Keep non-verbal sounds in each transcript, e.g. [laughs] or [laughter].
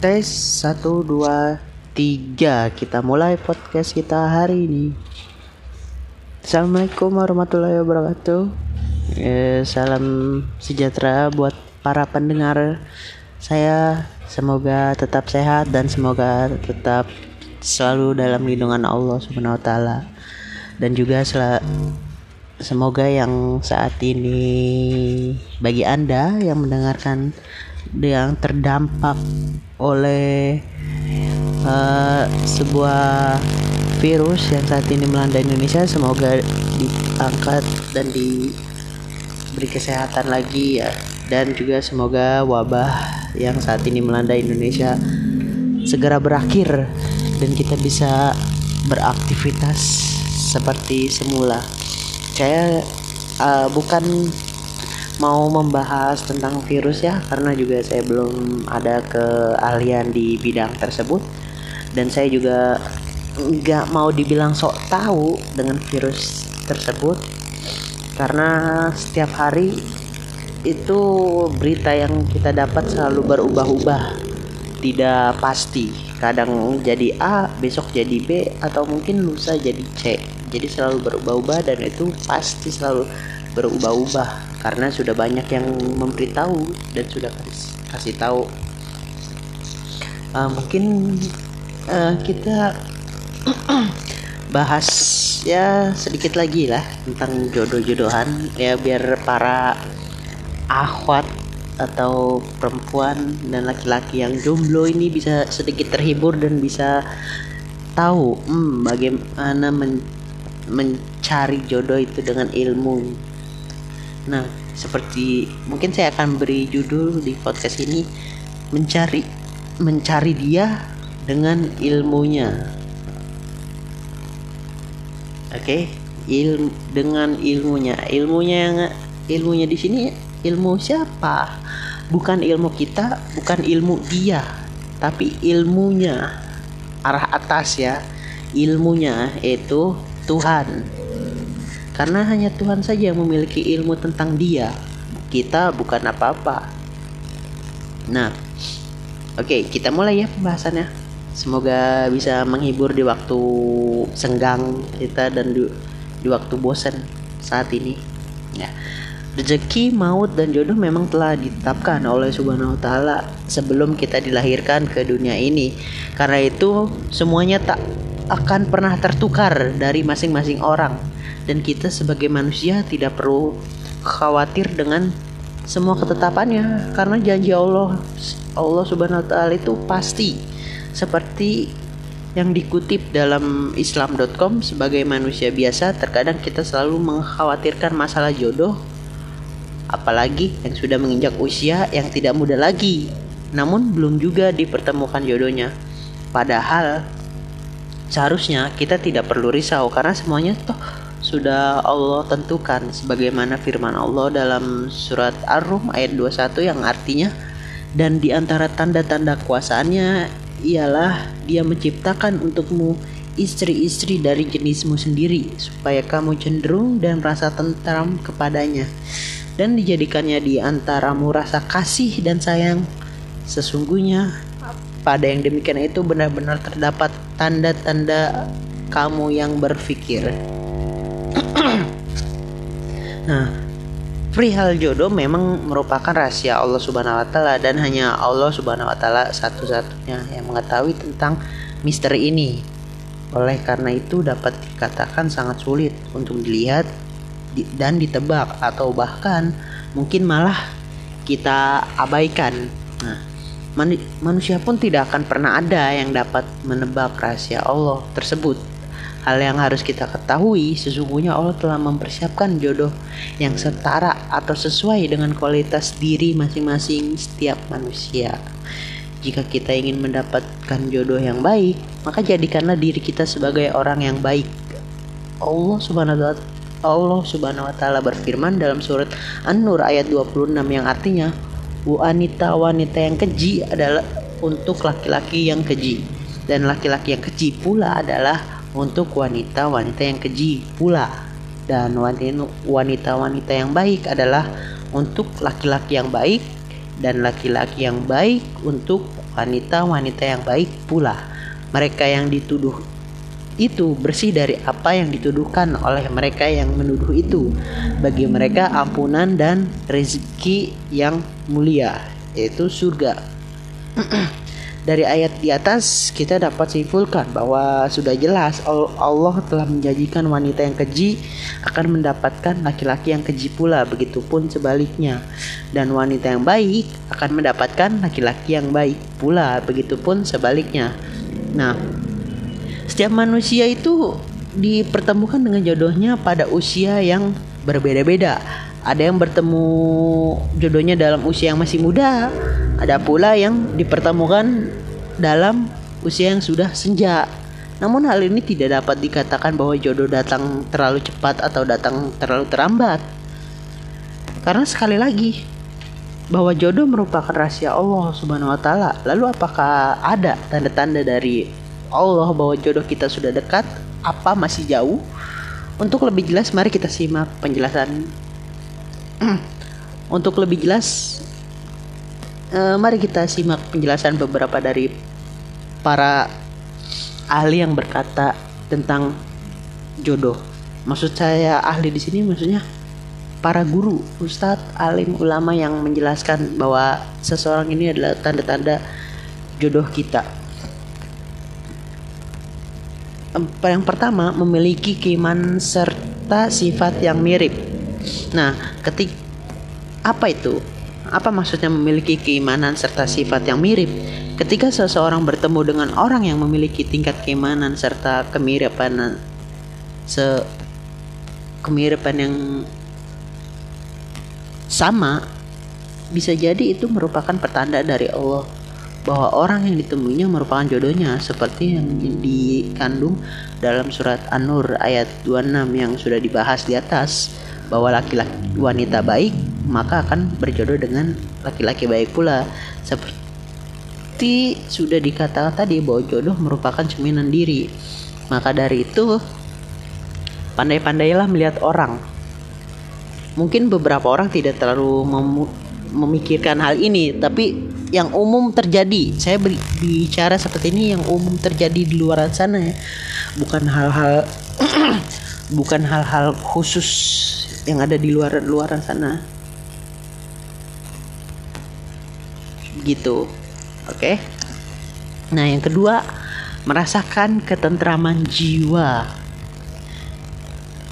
Tes. 1 2 3 Kita mulai podcast kita hari ini. Assalamualaikum warahmatullahi wabarakatuh. Eh, Salam sejahtera buat para pendengar Saya. Semoga tetap sehat dan semoga tetap selalu dalam lindungan Allah Subhanahu wa taala. Dan juga sel semoga yang saat ini bagi Anda yang mendengarkan yang terdampak oleh uh, sebuah virus yang saat ini melanda Indonesia semoga diangkat dan diberi kesehatan lagi ya dan juga semoga wabah yang saat ini melanda Indonesia segera berakhir dan kita bisa beraktivitas seperti semula. Saya uh, bukan mau membahas tentang virus ya karena juga saya belum ada keahlian di bidang tersebut. Dan saya juga nggak mau dibilang sok tahu dengan virus tersebut karena setiap hari itu berita yang kita dapat selalu berubah-ubah. Tidak pasti. Kadang jadi A besok jadi B atau mungkin lusa jadi C. Jadi selalu berubah-ubah dan itu pasti selalu berubah-ubah karena sudah banyak yang memberitahu dan sudah kasih, kasih tahu. Uh, mungkin uh, kita [clears throat] bahas ya sedikit lagi lah tentang jodoh-jodohan ya biar para akhwat atau perempuan dan laki-laki yang jomblo ini bisa sedikit terhibur dan bisa tahu hmm, bagaimana men mencari jodoh itu dengan ilmu Nah, seperti mungkin saya akan beri judul di podcast ini mencari mencari dia dengan ilmunya. Oke, okay? il dengan ilmunya. Ilmunya yang ilmunya di sini ilmu siapa? Bukan ilmu kita, bukan ilmu dia, tapi ilmunya arah atas ya. Ilmunya itu Tuhan karena hanya Tuhan saja yang memiliki ilmu tentang dia. Kita bukan apa-apa. Nah, oke, okay, kita mulai ya pembahasannya. Semoga bisa menghibur di waktu senggang kita dan di, di waktu bosan saat ini. Ya. Rezeki, maut, dan jodoh memang telah ditetapkan oleh Subhanahu wa Ta'ala sebelum kita dilahirkan ke dunia ini. Karena itu, semuanya tak akan pernah tertukar dari masing-masing orang dan kita sebagai manusia tidak perlu khawatir dengan semua ketetapannya. Karena janji Allah Allah Subhanahu wa taala itu pasti seperti yang dikutip dalam islam.com sebagai manusia biasa terkadang kita selalu mengkhawatirkan masalah jodoh apalagi yang sudah menginjak usia yang tidak muda lagi. Namun belum juga dipertemukan jodohnya. Padahal seharusnya kita tidak perlu risau karena semuanya toh sudah Allah tentukan sebagaimana firman Allah dalam surat Ar-Rum ayat 21 yang artinya dan di antara tanda-tanda kuasaannya ialah dia menciptakan untukmu istri-istri dari jenismu sendiri supaya kamu cenderung dan merasa tentram kepadanya dan dijadikannya di antaramu rasa kasih dan sayang sesungguhnya pada yang demikian itu benar-benar terdapat tanda-tanda kamu yang berpikir. Nah, perihal jodoh memang merupakan rahasia Allah Subhanahu wa taala dan hanya Allah Subhanahu wa taala satu-satunya yang mengetahui tentang misteri ini. Oleh karena itu dapat dikatakan sangat sulit untuk dilihat dan ditebak atau bahkan mungkin malah kita abaikan. Nah, manusia pun tidak akan pernah ada yang dapat menebak rahasia Allah tersebut Hal yang harus kita ketahui, sesungguhnya Allah telah mempersiapkan jodoh yang setara atau sesuai dengan kualitas diri masing-masing setiap manusia. Jika kita ingin mendapatkan jodoh yang baik, maka jadikanlah diri kita sebagai orang yang baik. Allah Subhanahu wa taala Allah Subhanahu wa taala berfirman dalam surat An-Nur ayat 26 yang artinya wanita-wanita yang keji adalah untuk laki-laki yang keji dan laki-laki yang keji pula adalah untuk wanita-wanita yang keji pula dan wanita-wanita yang baik adalah untuk laki-laki yang baik dan laki-laki yang baik untuk wanita-wanita yang baik pula. Mereka yang dituduh itu bersih dari apa yang dituduhkan oleh mereka yang menuduh itu. Bagi mereka ampunan dan rezeki yang mulia, yaitu surga. [clears throat] dari ayat di atas kita dapat simpulkan bahwa sudah jelas Allah telah menjanjikan wanita yang keji akan mendapatkan laki-laki yang keji pula begitupun sebaliknya. Dan wanita yang baik akan mendapatkan laki-laki yang baik pula begitupun sebaliknya. Nah setiap manusia itu dipertemukan dengan jodohnya pada usia yang berbeda-beda ada yang bertemu jodohnya dalam usia yang masih muda ada pula yang dipertemukan dalam usia yang sudah senja. Namun hal ini tidak dapat dikatakan bahwa jodoh datang terlalu cepat atau datang terlalu terlambat. Karena sekali lagi bahwa jodoh merupakan rahasia Allah Subhanahu wa taala. Lalu apakah ada tanda-tanda dari Allah bahwa jodoh kita sudah dekat? Apa masih jauh? Untuk lebih jelas mari kita simak penjelasan Untuk lebih jelas uh, mari kita simak penjelasan beberapa dari para ahli yang berkata tentang jodoh. Maksud saya ahli di sini maksudnya para guru, ustadz, alim, ulama yang menjelaskan bahwa seseorang ini adalah tanda-tanda jodoh kita. Yang pertama memiliki keimanan serta sifat yang mirip. Nah, ketik apa itu? Apa maksudnya memiliki keimanan serta sifat yang mirip? Ketika seseorang bertemu dengan orang yang memiliki tingkat keimanan serta kemiripan se kemiripan yang sama, bisa jadi itu merupakan pertanda dari Allah bahwa orang yang ditemuinya merupakan jodohnya seperti yang dikandung dalam surat An-Nur ayat 26 yang sudah dibahas di atas bahwa laki-laki wanita baik maka akan berjodoh dengan laki-laki baik pula. Seperti sudah dikatakan tadi bahwa jodoh merupakan cerminan diri. Maka dari itu pandai-pandailah melihat orang. Mungkin beberapa orang tidak terlalu memikirkan hal ini tapi yang umum terjadi. Saya bicara seperti ini yang umum terjadi di luar sana ya. Bukan hal-hal [clears throat] bukan hal-hal khusus yang ada di luar luar sana. Gitu. Oke. Okay? nah yang kedua merasakan ketentraman jiwa.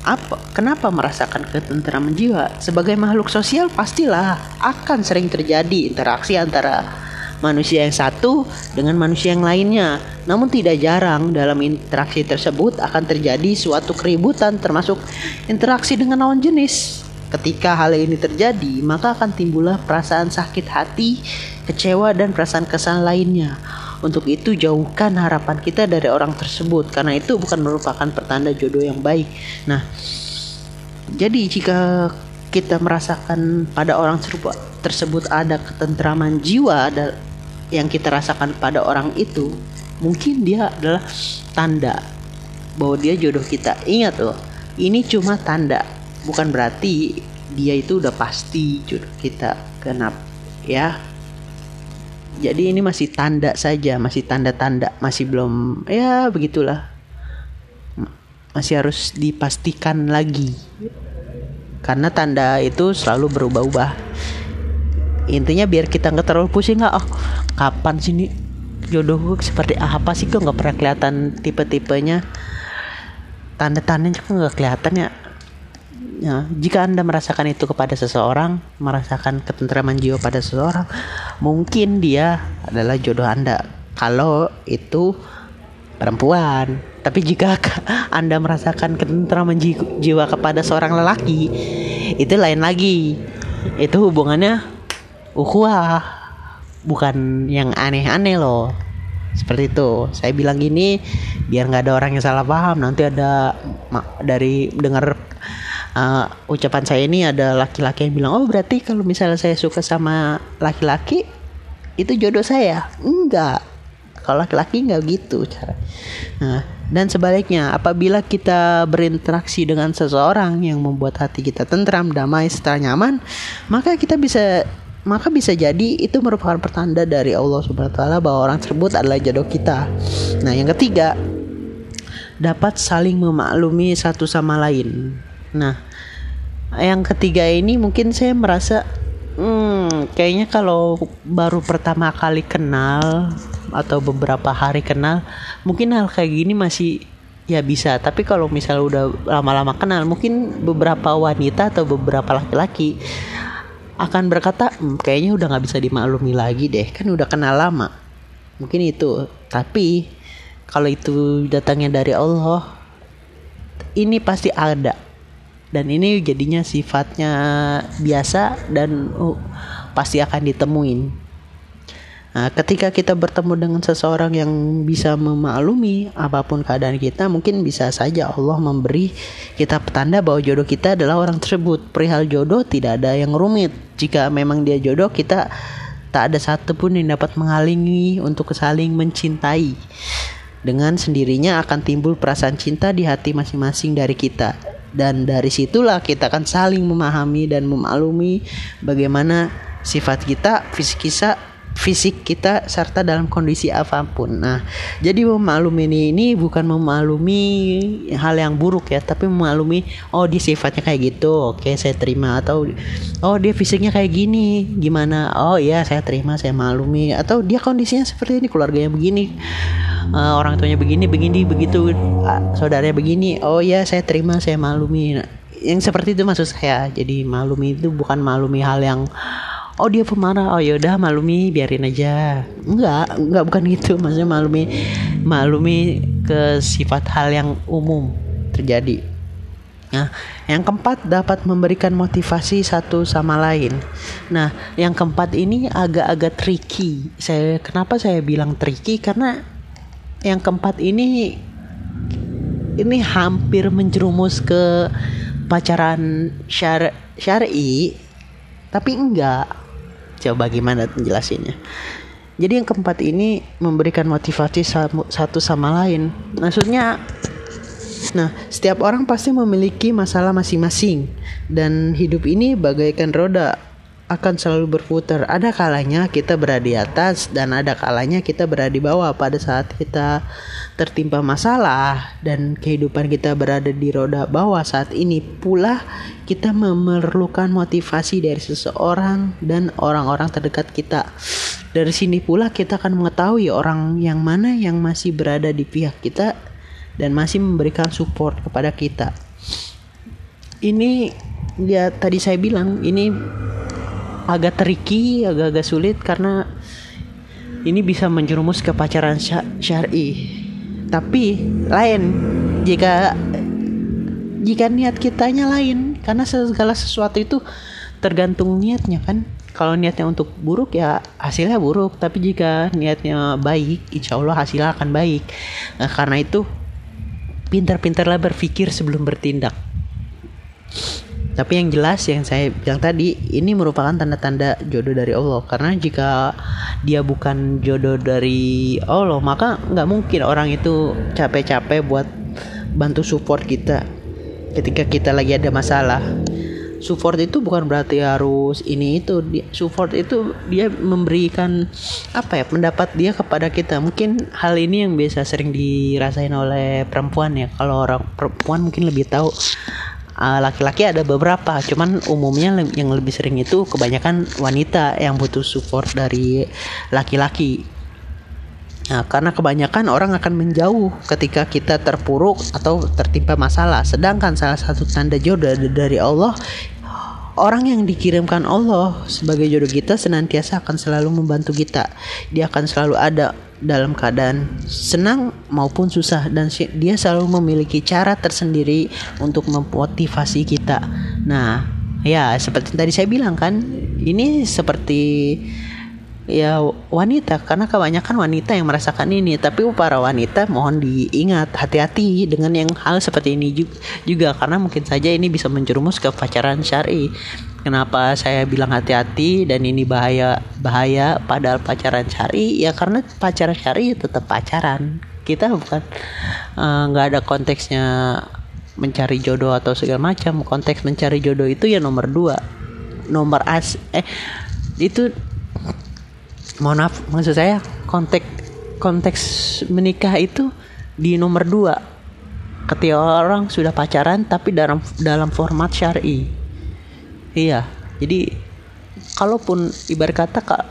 Apa kenapa merasakan ketentraman jiwa? Sebagai makhluk sosial pastilah akan sering terjadi interaksi antara manusia yang satu dengan manusia yang lainnya. Namun tidak jarang dalam interaksi tersebut akan terjadi suatu keributan termasuk interaksi dengan lawan jenis. Ketika hal ini terjadi, maka akan timbullah perasaan sakit hati, kecewa dan perasaan kesal lainnya. Untuk itu jauhkan harapan kita dari orang tersebut karena itu bukan merupakan pertanda jodoh yang baik. Nah, jadi jika kita merasakan pada orang tersebut ada ketentraman jiwa yang kita rasakan pada orang itu, mungkin dia adalah tanda bahwa dia jodoh kita. Ingat loh, ini cuma tanda bukan berarti dia itu udah pasti jodoh kita kenapa ya. Jadi ini masih tanda saja masih tanda-tanda masih belum ya begitulah. Masih harus dipastikan lagi. Karena tanda itu selalu berubah-ubah intinya biar kita nggak terlalu pusing nggak oh kapan sih nih jodohku seperti apa sih kok nggak pernah kelihatan tipe-tipenya tanda-tandanya kok nggak kelihatan ya Ya, jika Anda merasakan itu kepada seseorang, merasakan ketentraman jiwa pada seseorang, mungkin dia adalah jodoh Anda. Kalau itu perempuan, tapi jika [laughs] Anda merasakan ketentraman jiwa kepada seorang lelaki, itu lain lagi. Itu hubungannya ukhuwah, bukan yang aneh-aneh loh. Seperti itu. Saya bilang gini biar nggak ada orang yang salah paham. Nanti ada dari dengar uh, ucapan saya ini ada laki-laki yang bilang oh berarti kalau misalnya saya suka sama laki-laki itu jodoh saya enggak kalau laki-laki enggak gitu cara nah, dan sebaliknya apabila kita berinteraksi dengan seseorang yang membuat hati kita tentram damai serta nyaman maka kita bisa maka bisa jadi itu merupakan pertanda dari Allah Subhanahu wa taala bahwa orang tersebut adalah jodoh kita. Nah, yang ketiga, dapat saling memaklumi satu sama lain. Nah, yang ketiga ini mungkin saya merasa hmm, kayaknya kalau baru pertama kali kenal atau beberapa hari kenal, mungkin hal kayak gini masih ya bisa tapi kalau misalnya udah lama-lama kenal mungkin beberapa wanita atau beberapa laki-laki akan berkata hm, kayaknya udah nggak bisa dimaklumi lagi deh. Kan udah kenal lama. Mungkin itu. Tapi kalau itu datangnya dari Allah ini pasti ada. Dan ini jadinya sifatnya biasa dan uh, pasti akan ditemuin Nah, ketika kita bertemu dengan seseorang yang bisa memaklumi apa pun keadaan kita, mungkin bisa saja Allah memberi kita petanda bahwa jodoh kita adalah orang tersebut. Perihal jodoh tidak ada yang rumit. Jika memang dia jodoh, kita tak ada satupun yang dapat menghalangi untuk saling mencintai. Dengan sendirinya akan timbul perasaan cinta di hati masing-masing dari kita. Dan dari situlah kita akan saling memahami dan memaklumi bagaimana sifat kita, fisik kita, fisik kita serta dalam kondisi apa pun. Nah, jadi memaklumi ini ini bukan memaklumi hal yang buruk ya, tapi memaklumi oh dia sifatnya kayak gitu. Oke, saya terima atau oh dia fisiknya kayak gini. Gimana? Oh iya, saya terima, saya maklumi atau dia kondisinya seperti ini, keluarganya begini. Uh, orang tuanya begini, begini, begitu, uh, saudaranya begini. Oh iya, saya terima, saya maklumi. Nah, yang seperti itu maksud saya. Jadi maklumi itu bukan maklumi hal yang oh dia pemarah. Oh yaudah malumi biarin aja. Enggak enggak bukan gitu. Maksudnya malumi malumi ke sifat hal yang umum terjadi. Nah, yang keempat dapat memberikan motivasi satu sama lain. Nah, yang keempat ini agak-agak tricky. Saya kenapa saya bilang tricky? Karena yang keempat ini ini hampir menjerumus ke pacaran syar syar'i tapi enggak Coba gimana jelasinnya? Jadi yang keempat ini memberikan motivasi satu sama lain. Maksudnya Nah, setiap orang pasti memiliki masalah masing-masing dan hidup ini bagaikan roda akan selalu berputar. Ada kalanya kita berada di atas dan ada kalanya kita berada di bawah pada saat kita tertimpa masalah dan kehidupan kita berada di roda bawah saat ini pula kita memerlukan motivasi dari seseorang dan orang-orang terdekat kita. Dari sini pula kita akan mengetahui orang yang mana yang masih berada di pihak kita dan masih memberikan support kepada kita. Ini ya tadi saya bilang ini agak tricky, agak-agak sulit karena ini bisa menjerumus ke pacaran syar'i. Tapi lain jika jika niat kitanya lain karena segala sesuatu itu tergantung niatnya kan. Kalau niatnya untuk buruk ya hasilnya buruk, tapi jika niatnya baik, insya Allah hasilnya akan baik. Nah, karena itu pintar-pintarlah berpikir sebelum bertindak. Tapi yang jelas yang saya bilang tadi ini merupakan tanda-tanda jodoh dari Allah. Karena jika dia bukan jodoh dari Allah maka nggak mungkin orang itu capek-capek buat bantu support kita. Ketika kita lagi ada masalah. Support itu bukan berarti harus ini itu. Support itu dia memberikan apa ya pendapat dia kepada kita. Mungkin hal ini yang biasa sering dirasain oleh perempuan ya. Kalau orang perempuan mungkin lebih tahu Ah, laki-laki uh, ada beberapa cuman umumnya yang lebih sering itu kebanyakan wanita yang butuh support dari laki-laki Nah, karena kebanyakan orang akan menjauh ketika kita terpuruk atau tertimpa masalah. Sedangkan salah satu tanda jodoh dari Allah Orang yang dikirimkan Allah sebagai jodoh kita senantiasa akan selalu membantu kita. Dia akan selalu ada dalam keadaan senang maupun susah dan dia selalu memiliki cara tersendiri untuk memotivasi kita. Nah, ya seperti tadi saya bilang kan, ini seperti ya wanita karena kebanyakan wanita yang merasakan ini tapi para wanita mohon diingat hati-hati dengan yang hal seperti ini juga karena mungkin saja ini bisa menjerumus ke pacaran syari kenapa saya bilang hati-hati dan ini bahaya bahaya padahal pacaran syari? Ya karena pacaran syari tetap pacaran. Kita bukan eh, nggak uh, ada konteksnya mencari jodoh atau segala macam. Konteks mencari jodoh itu ya nomor dua. Nomor as eh itu mohon maaf maksud saya konteks konteks menikah itu di nomor dua. Ketika orang sudah pacaran tapi dalam dalam format syari iya jadi kalaupun ibarat kata kak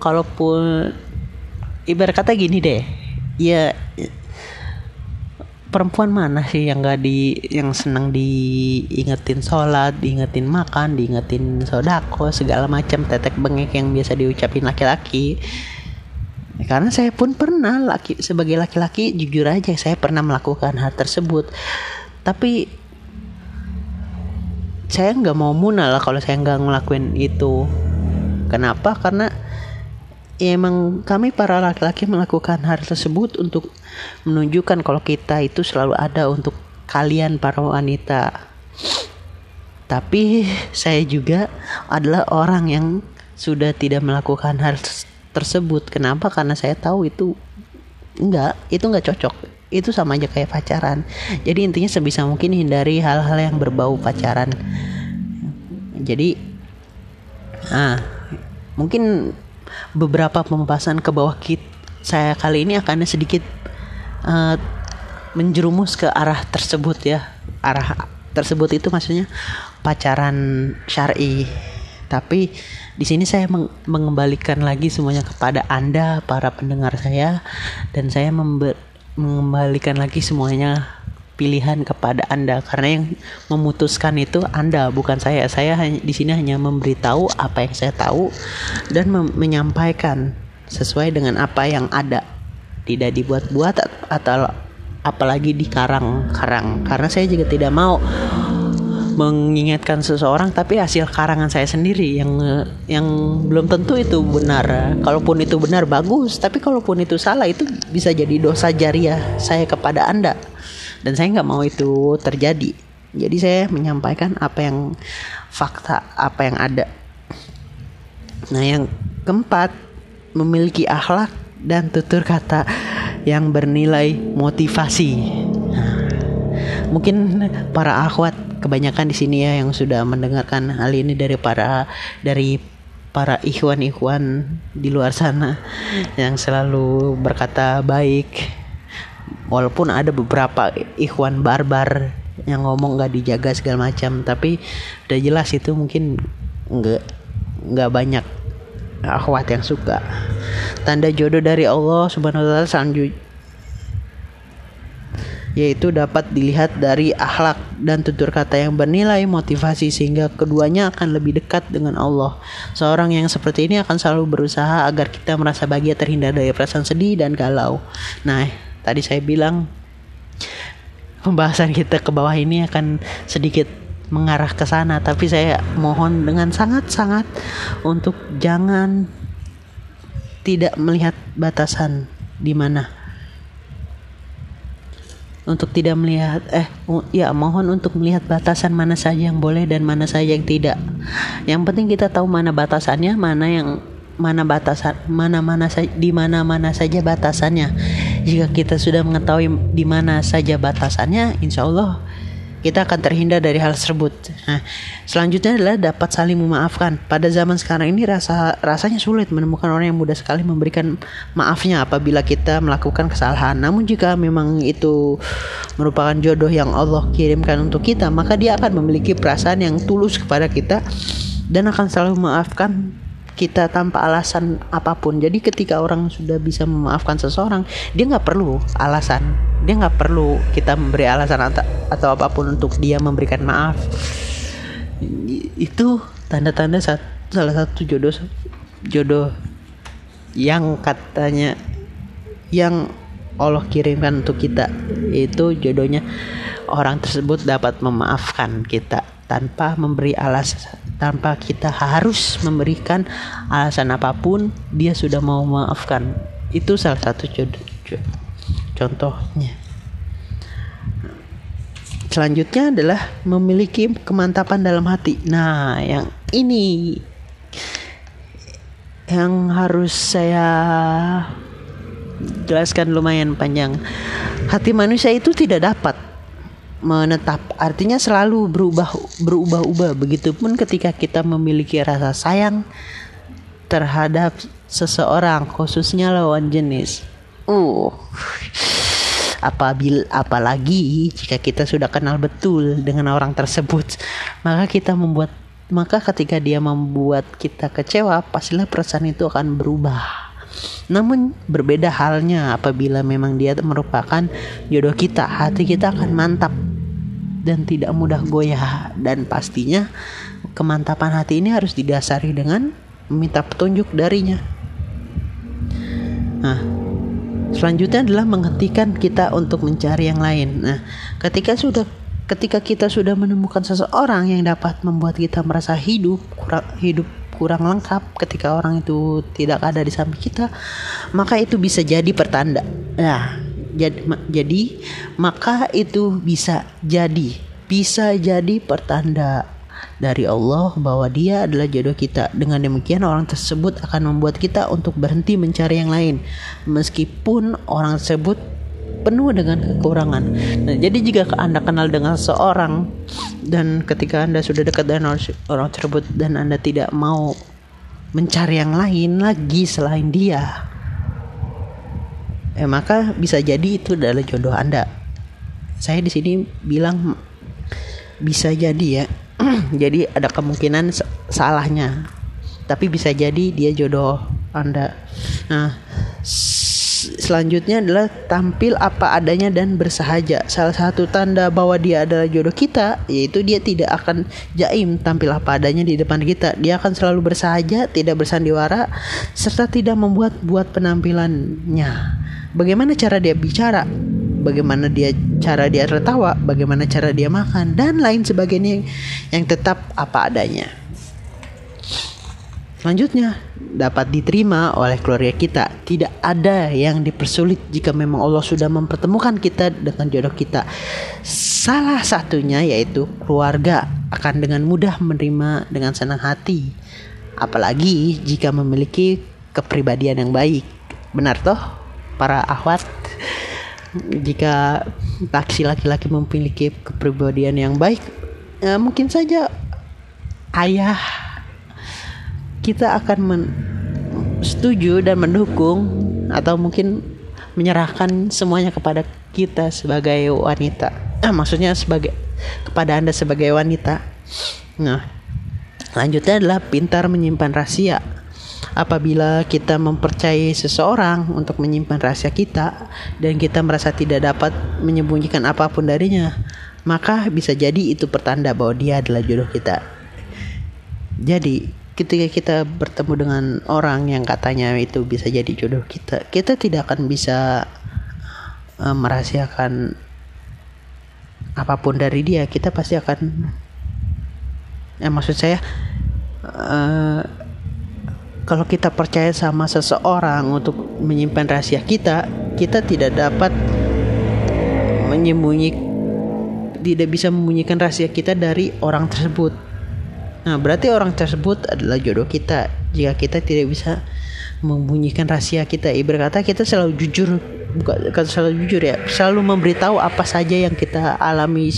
kalaupun ibarat kata gini deh ya perempuan mana sih yang gak di yang senang diingetin sholat, diingetin makan, diingetin sodako segala macam tetek bengek yang biasa diucapin laki-laki. Karena saya pun pernah laki sebagai laki-laki jujur aja saya pernah melakukan hal tersebut. Tapi saya nggak mau munal lah kalau saya nggak ngelakuin itu. Kenapa? Karena ya emang kami para laki-laki melakukan hal tersebut untuk menunjukkan kalau kita itu selalu ada untuk kalian para wanita. Tapi saya juga adalah orang yang sudah tidak melakukan hal tersebut. Kenapa? Karena saya tahu itu enggak, itu enggak cocok. Itu sama aja kayak pacaran. Jadi intinya sebisa mungkin hindari hal-hal yang berbau pacaran. Jadi ah mungkin beberapa pembahasan ke bawah kit saya kali ini akan sedikit uh, menjerumus ke arah tersebut ya arah tersebut itu maksudnya pacaran syari tapi di sini saya meng mengembalikan lagi semuanya kepada anda para pendengar saya dan saya mengembalikan lagi semuanya pilihan kepada Anda karena yang memutuskan itu Anda bukan saya. Saya di sini hanya memberitahu apa yang saya tahu dan menyampaikan sesuai dengan apa yang ada. Tidak dibuat-buat atau apalagi dikarang-karang karena saya juga tidak mau mengingatkan seseorang tapi hasil karangan saya sendiri yang yang belum tentu itu benar. Kalaupun itu benar bagus, tapi kalaupun itu salah itu bisa jadi dosa jariah saya kepada Anda. Dan saya nggak mau itu terjadi. Jadi saya menyampaikan apa yang fakta apa yang ada. Nah yang keempat memiliki akhlak dan tutur kata yang bernilai motivasi. Nah, mungkin para akhwat kebanyakan di sini ya yang sudah mendengarkan hal ini dari para dari para ikhwan-ikhwan di luar sana yang selalu berkata baik. Walaupun ada beberapa ikhwan barbar yang ngomong nggak dijaga segala macam tapi udah jelas itu mungkin nggak nggak banyak akhwat yang suka. Tanda jodoh dari Allah subhanahu wa taala selanjutnya yaitu dapat dilihat dari akhlak dan tutur kata yang bernilai motivasi sehingga keduanya akan lebih dekat dengan Allah. Seorang yang seperti ini akan selalu berusaha agar kita merasa bahagia terhindar dari perasaan sedih dan galau. Nah, tadi saya bilang pembahasan kita ke bawah ini akan sedikit mengarah ke sana tapi saya mohon dengan sangat-sangat untuk jangan tidak melihat batasan di mana untuk tidak melihat eh ya mohon untuk melihat batasan mana saja yang boleh dan mana saja yang tidak. Yang penting kita tahu mana batasannya mana yang mana batasan mana mana di mana mana saja batasannya. Jika kita sudah mengetahui di mana saja batasannya insya Allah kita akan terhindar dari hal tersebut. Nah, selanjutnya adalah dapat saling memaafkan. Pada zaman sekarang ini rasa rasanya sulit menemukan orang yang mudah sekali memberikan maafnya apabila kita melakukan kesalahan. Namun jika memang itu merupakan jodoh yang Allah kirimkan untuk kita, maka dia akan memiliki perasaan yang tulus kepada kita dan akan selalu memaafkan kita tanpa alasan apa pun. Jadi ketika orang sudah bisa memaafkan seseorang, dia nggak perlu alasan. Dia nggak perlu kita memberi alasan atau, atau apa pun untuk dia memberikan maaf. Itu tanda-tanda salah satu jodoh jodoh yang katanya yang Allah kirimkan untuk kita itu jodohnya orang tersebut dapat memaafkan kita tanpa memberi alasan tanpa kita harus memberikan alasan apa pun dia sudah mau memaafkan itu salah satu contohnya. Selanjutnya adalah memiliki kemantapan dalam hati. Nah yang ini yang harus saya jelaskan lumayan panjang. Hati manusia itu tidak dapat menetap artinya selalu berubah berubah-ubah begitupun ketika kita memiliki rasa sayang terhadap seseorang khususnya lawan jenis. Uh. Apabila apalagi jika kita sudah kenal betul dengan orang tersebut, maka kita membuat maka ketika dia membuat kita kecewa, pastilah perasaan itu akan berubah. Namun berbeda halnya apabila memang dia merupakan jodoh kita, hati kita akan mantap dan tidak mudah goyah dan pastinya kemantapan hati ini harus didasari dengan meminta petunjuk darinya. Nah, selanjutnya adalah menghentikan kita untuk mencari yang lain. Nah, ketika sudah ketika kita sudah menemukan seseorang yang dapat membuat kita merasa hidup kurang hidup kurang lengkap ketika orang itu tidak ada di samping kita, maka itu bisa jadi pertanda. Nah, jadi, jadi maka itu bisa jadi bisa jadi pertanda dari Allah bahwa dia adalah jodoh kita. Dengan demikian orang tersebut akan membuat kita untuk berhenti mencari yang lain meskipun orang tersebut penuh dengan kekurangan. Nah, jadi jika Anda kenal dengan seorang dan ketika Anda sudah dekat dengan orang tersebut dan Anda tidak mau mencari yang lain lagi selain dia, eh, maka bisa jadi itu adalah jodoh Anda. Saya di sini bilang bisa jadi ya. [clears throat] jadi ada kemungkinan salahnya. Tapi bisa jadi dia jodoh Anda. Nah, selanjutnya adalah tampil apa adanya dan bersahaja. Salah satu tanda bahwa dia adalah jodoh kita yaitu dia tidak akan jaim tampil apa adanya di depan kita. Dia akan selalu bersahaja, tidak bersandiwara serta tidak membuat buat penampilannya. Bagaimana cara dia bicara? Bagaimana dia cara dia tertawa? Bagaimana cara dia makan dan lain sebagainya yang tetap apa adanya. Selanjutnya, dapat diterima oleh keluarga kita. Tidak ada yang dipersulit jika memang Allah sudah mempertemukan kita dengan jodoh kita. Salah satunya yaitu keluarga akan dengan mudah menerima dengan senang hati. Apalagi jika memiliki kepribadian yang baik. Benar toh para akhwat? Jika laki-laki memiliki kepribadian yang baik, ya mungkin saja ayah kita akan men setuju dan mendukung atau mungkin menyerahkan semuanya kepada kita sebagai wanita. Ah, maksudnya sebagai kepada Anda sebagai wanita. Nah, lanjutnya adalah pintar menyimpan rahasia. Apabila kita mempercayai seseorang untuk menyimpan rahasia kita dan kita merasa tidak dapat menyembunyikan apa pun darinya, maka bisa jadi itu pertanda bahwa dia adalah jodoh kita. Jadi, ketika kita bertemu dengan orang yang katanya itu bisa jadi jodoh kita, kita tidak akan bisa uh, merahasiakan apa pun dari dia. Kita pasti akan, ya maksud saya, uh, kalau kita percaya sama seseorang untuk menyimpan rahasia kita, kita tidak dapat menyembunyikan tidak bisa membunyikan rahasia kita dari orang tersebut Nah, berarti orang tersebut adalah jodoh kita. Jika kita tidak bisa membunyikan rahasia kita, ibarat kata kita selalu jujur, bukan selalu jujur ya, selalu memberitahu apa saja yang kita alami,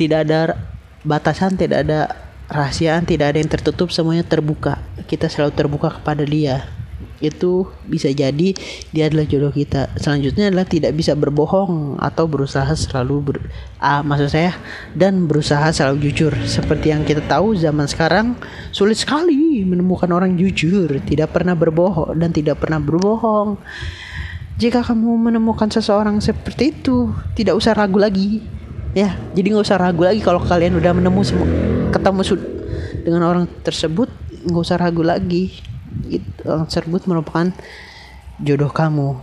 tidak ada batasan, tidak ada rahasiaan, tidak ada yang tertutup, semuanya terbuka. Kita selalu terbuka kepada dia itu bisa jadi dia adalah jodoh kita. Selanjutnya adalah tidak bisa berbohong atau berusaha selalu ber, ah, maksud saya dan berusaha selalu jujur. Seperti yang kita tahu zaman sekarang sulit sekali menemukan orang jujur, tidak pernah berbohong dan tidak pernah berbohong. Jika kamu menemukan seseorang seperti itu, tidak usah ragu lagi. Ya, jadi nggak usah ragu lagi kalau kalian udah menemu ketemu dengan orang tersebut, nggak usah ragu lagi orang tersebut merupakan jodoh kamu.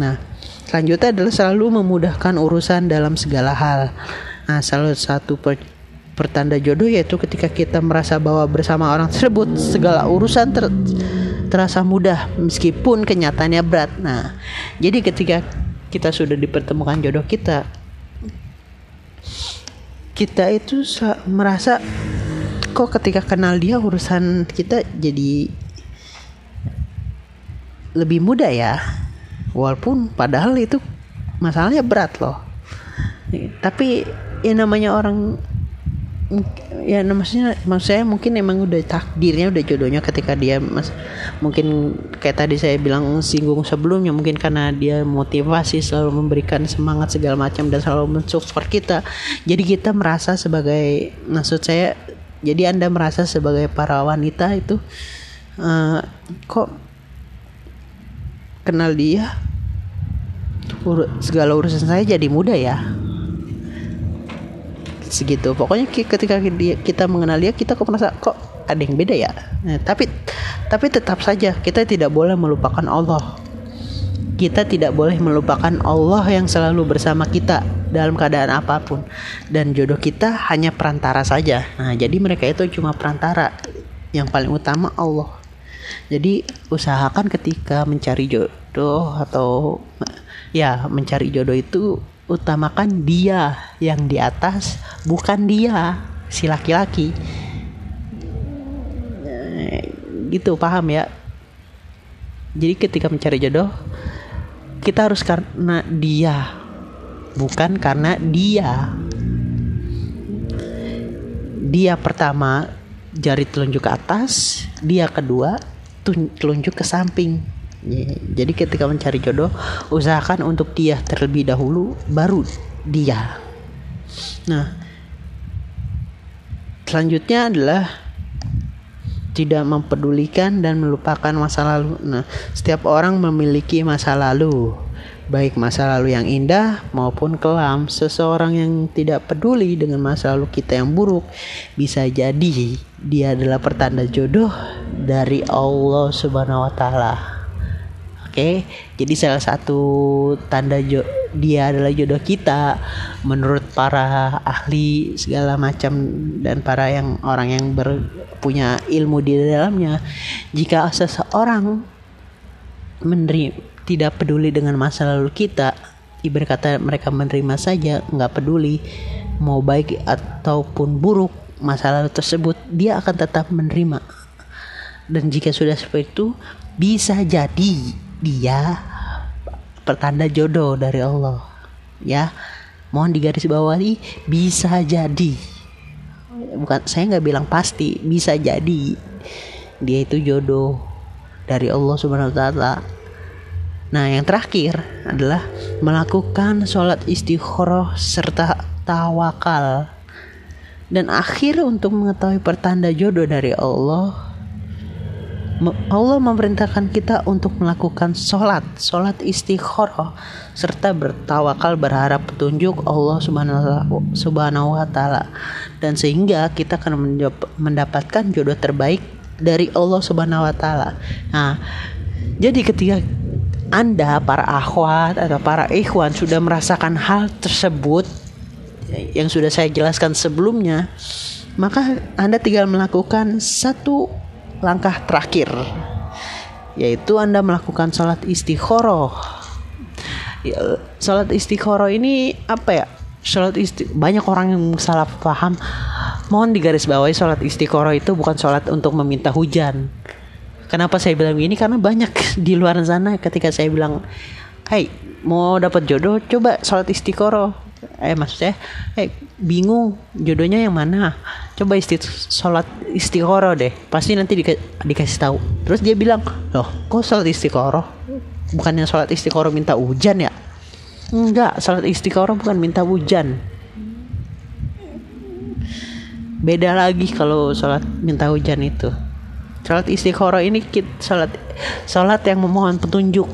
Nah, selanjutnya adalah selalu memudahkan urusan dalam segala hal. Nah, salah satu per pertanda jodoh yaitu ketika kita merasa bahwa bersama orang tersebut segala urusan ter terasa mudah meskipun kenyataannya berat. Nah, jadi ketika kita sudah dipertemukan jodoh kita, kita itu merasa kok ketika kenal dia urusan kita jadi lebih mudah ya. Walaupun padahal itu masalahnya berat loh. Tapi ya namanya orang ya maksudnya maksud saya mungkin emang udah takdirnya udah jodohnya ketika dia mas mungkin kayak tadi saya bilang singgung sebelumnya mungkin karena dia motivasi selalu memberikan semangat segala macam dan selalu mensupport kita. Jadi kita merasa sebagai maksud saya jadi anda merasa sebagai para wanita itu uh, kok kenal dia ur segala urusan saya jadi mudah ya. Segitu. Pokoknya ketika kita mengenal dia kita kok merasa kok ada yang beda ya? Nah, tapi tapi tetap saja kita tidak boleh melupakan Allah. Kita tidak boleh melupakan Allah yang selalu bersama kita dalam keadaan apa pun. Dan jodoh kita hanya perantara saja. Nah jadi mereka itu cuma perantara. Yang paling utama Allah jadi usahakan ketika mencari jodoh atau ya mencari jodoh itu utamakan dia yang di atas bukan dia si laki-laki. Gitu paham ya? Jadi ketika mencari jodoh kita harus karena dia bukan karena dia. Dia pertama jari telunjuk ke atas dia kedua telunjuk ke samping jadi ketika mencari jodoh, usahakan untuk dia terlebih dahulu, baru dia. Nah, selanjutnya adalah tidak mempedulikan dan melupakan masa lalu. Nah, setiap orang memiliki masa lalu, baik masa lalu yang indah maupun kelam. Seseorang yang tidak peduli dengan masa lalu kita yang buruk bisa jadi dia adalah pertanda jodoh dari Allah Subhanahu wa taala. Oke, jadi salah satu tanda jo dia adalah jodoh kita menurut para ahli segala macam dan para yang orang yang berpunya ilmu di dalamnya. Jika seseorang menerima tidak peduli dengan masa lalu kita, ibarat kata mereka menerima saja, nggak peduli mau baik ataupun buruk masa lalu tersebut, dia akan tetap menerima. Dan jika sudah seperti itu, bisa jadi dia pertanda jodoh dari Allah. Ya mohon digaris bawahi bisa jadi. Bukan saya nggak bilang pasti bisa jadi dia itu jodoh dari Allah subhanahu wa taala nah yang terakhir adalah melakukan sholat istikharah serta tawakal dan akhir untuk mengetahui pertanda jodoh dari Allah Allah memerintahkan kita untuk melakukan sholat, sholat istikharah, serta bertawakal berharap petunjuk Allah Subhanahu wa Ta'ala, dan sehingga kita akan mendapatkan jodoh terbaik dari Allah Subhanahu wa Ta'ala. Nah, jadi ketika anda para akhwat atau para ikhwan sudah merasakan hal tersebut yang sudah saya jelaskan sebelumnya, maka Anda tinggal melakukan satu langkah terakhir yaitu Anda melakukan sholat istiqoroh. Ya, sholat istiqoroh ini apa ya? Sholat isti banyak orang yang salah paham. Mohon digarisbawahi sholat istiqoroh itu bukan sholat untuk meminta hujan. Kenapa saya bilang ini? Karena banyak [laughs] di luar sana ketika saya bilang, Hai, mau dapat jodoh, coba sholat istiqoroh. Eh maksudnya eh bingung jodohnya yang mana? Coba isti sholat istiqoroh deh. Pasti nanti di, dikasih tahu. Terus dia bilang loh kok sholat istiqoroh? Bukannya sholat istiqoroh minta hujan ya? Enggak sholat istiqoroh bukan minta hujan. Beda lagi kalau sholat minta hujan itu sholat istiqoroh ini kit sholat sholat yang memohon petunjuk.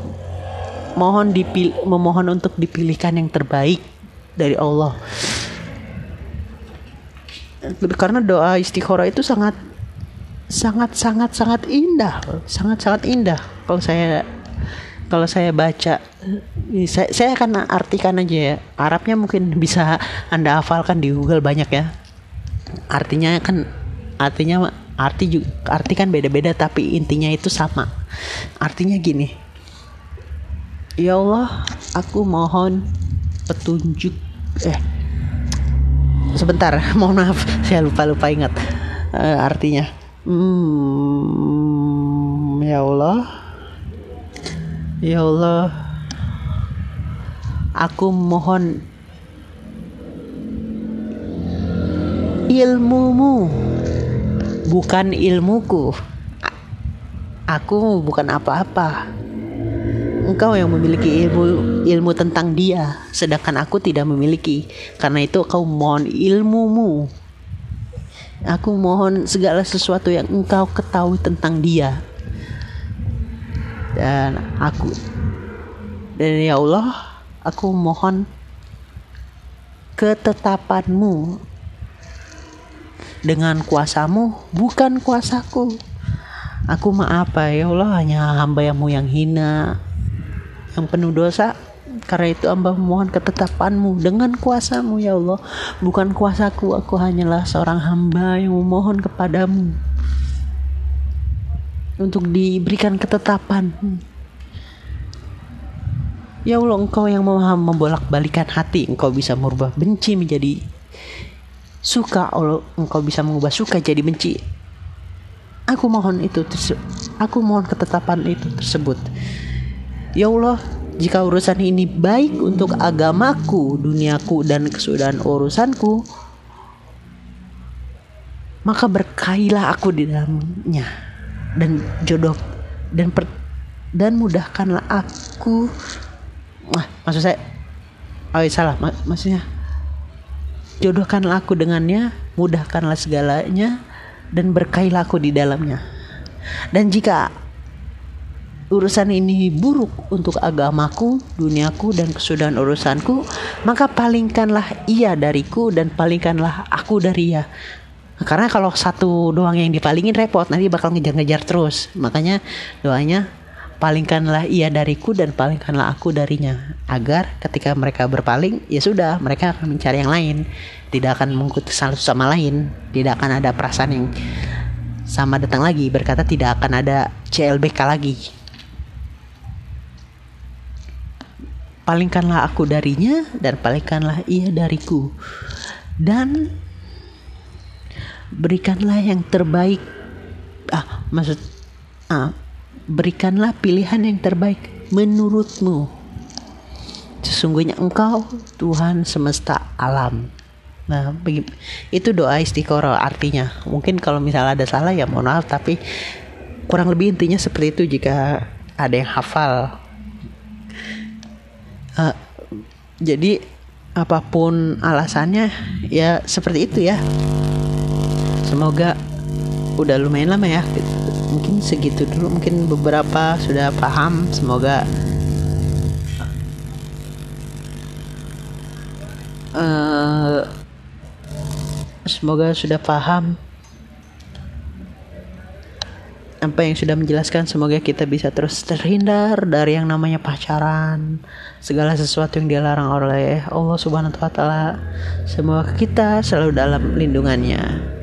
Mohon dipil memohon untuk dipilihkan yang terbaik dari Allah. Karena doa istikharah itu sangat sangat sangat sangat indah. Sangat sangat indah. Kalau saya kalau saya baca saya, saya akan artikan aja ya. Arabnya mungkin bisa anda hafalkan di Google banyak ya. Artinya kan artinya arti juga arti kan beda-beda tapi intinya itu sama. Artinya gini ya Allah aku mohon petunjuk. Eh sebentar [laughs] mohon maaf [laughs] saya lupa lupa ingat uh, artinya. Hmm, ya Allah ya Allah aku mohon ilmumu bukan ilmuku. Aku bukan apa-apa. Engkau yang memiliki ilmu ilmu tentang dia sedangkan aku tidak memiliki. Karena itu kau mohon ilmumu. Aku mohon segala sesuatu yang engkau ketahui tentang dia. Dan aku dan ya Allah aku mohon ketetapanmu dengan kuasamu bukan kuasaku. Aku maaf ya Allah hanya hamba yang yang hina yang penuh dosa. Karena itu hamba mohon ketetapanmu dengan kuasamu ya Allah. Bukan kuasaku aku hanyalah seorang hamba yang memohon kepadamu untuk diberikan ketetapan. Ya Allah engkau yang mau membolak balikan hati. Engkau bisa merubah benci menjadi suka Allah engkau bisa mengubah suka jadi benci. Aku mohon itu aku mohon ketetapan itu tersebut. Ya Allah, jika urusan ini baik untuk agamaku, duniaku, dan kesudahan urusanku, maka berkailah aku di dalamnya. Dan jodoh dan per, dan mudahkanlah aku. Ah maksud saya oh salah mak maksudnya jodohkanlah aku dengannya mudahkanlah segalanya dan berkailah aku di dalamnya dan jika urusan ini buruk untuk agamaku, duniaku, dan kesudahan urusanku, maka palingkanlah ia dariku dan palingkanlah aku dari ia. Karena kalau satu doang yang dipalingin repot, nanti bakal ngejar-ngejar terus. Makanya doanya palingkanlah ia dariku dan palingkanlah aku darinya. Agar ketika mereka berpaling, ya sudah, mereka akan mencari yang lain. Tidak akan mengikuti satu sama lain. Tidak akan ada perasaan yang sama datang lagi. Berkata tidak akan ada CLBK lagi palingkanlah aku darinya dan palingkanlah ia dariku dan berikanlah yang terbaik ah maksud ah berikanlah pilihan yang terbaik menurutmu. Sesungguhnya engkau Tuhan semesta alam. Nah itu doa istiqoroh artinya. Mungkin kalau misalnya ada salah ya mohon maaf tapi kurang lebih intinya seperti itu jika ada yang hafal. Uh, jadi apa pun alasannya ya seperti itu ya. Semoga udah lumayan lama ya mungkin segitu dulu mungkin beberapa sudah paham. Semoga uh, semoga sudah paham apa yang sudah menjelaskan. Semoga kita bisa terus terhindar dari yang namanya pacaran. Segala sesuatu yang dilarang oleh Allah Subhanahu wa taala. Semoga kita selalu dalam lindungannya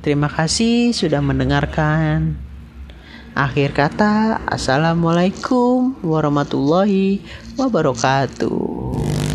terima kasih sudah mendengarkan. Akhir kata assalamualaikum warahmatullahi wabarakatuh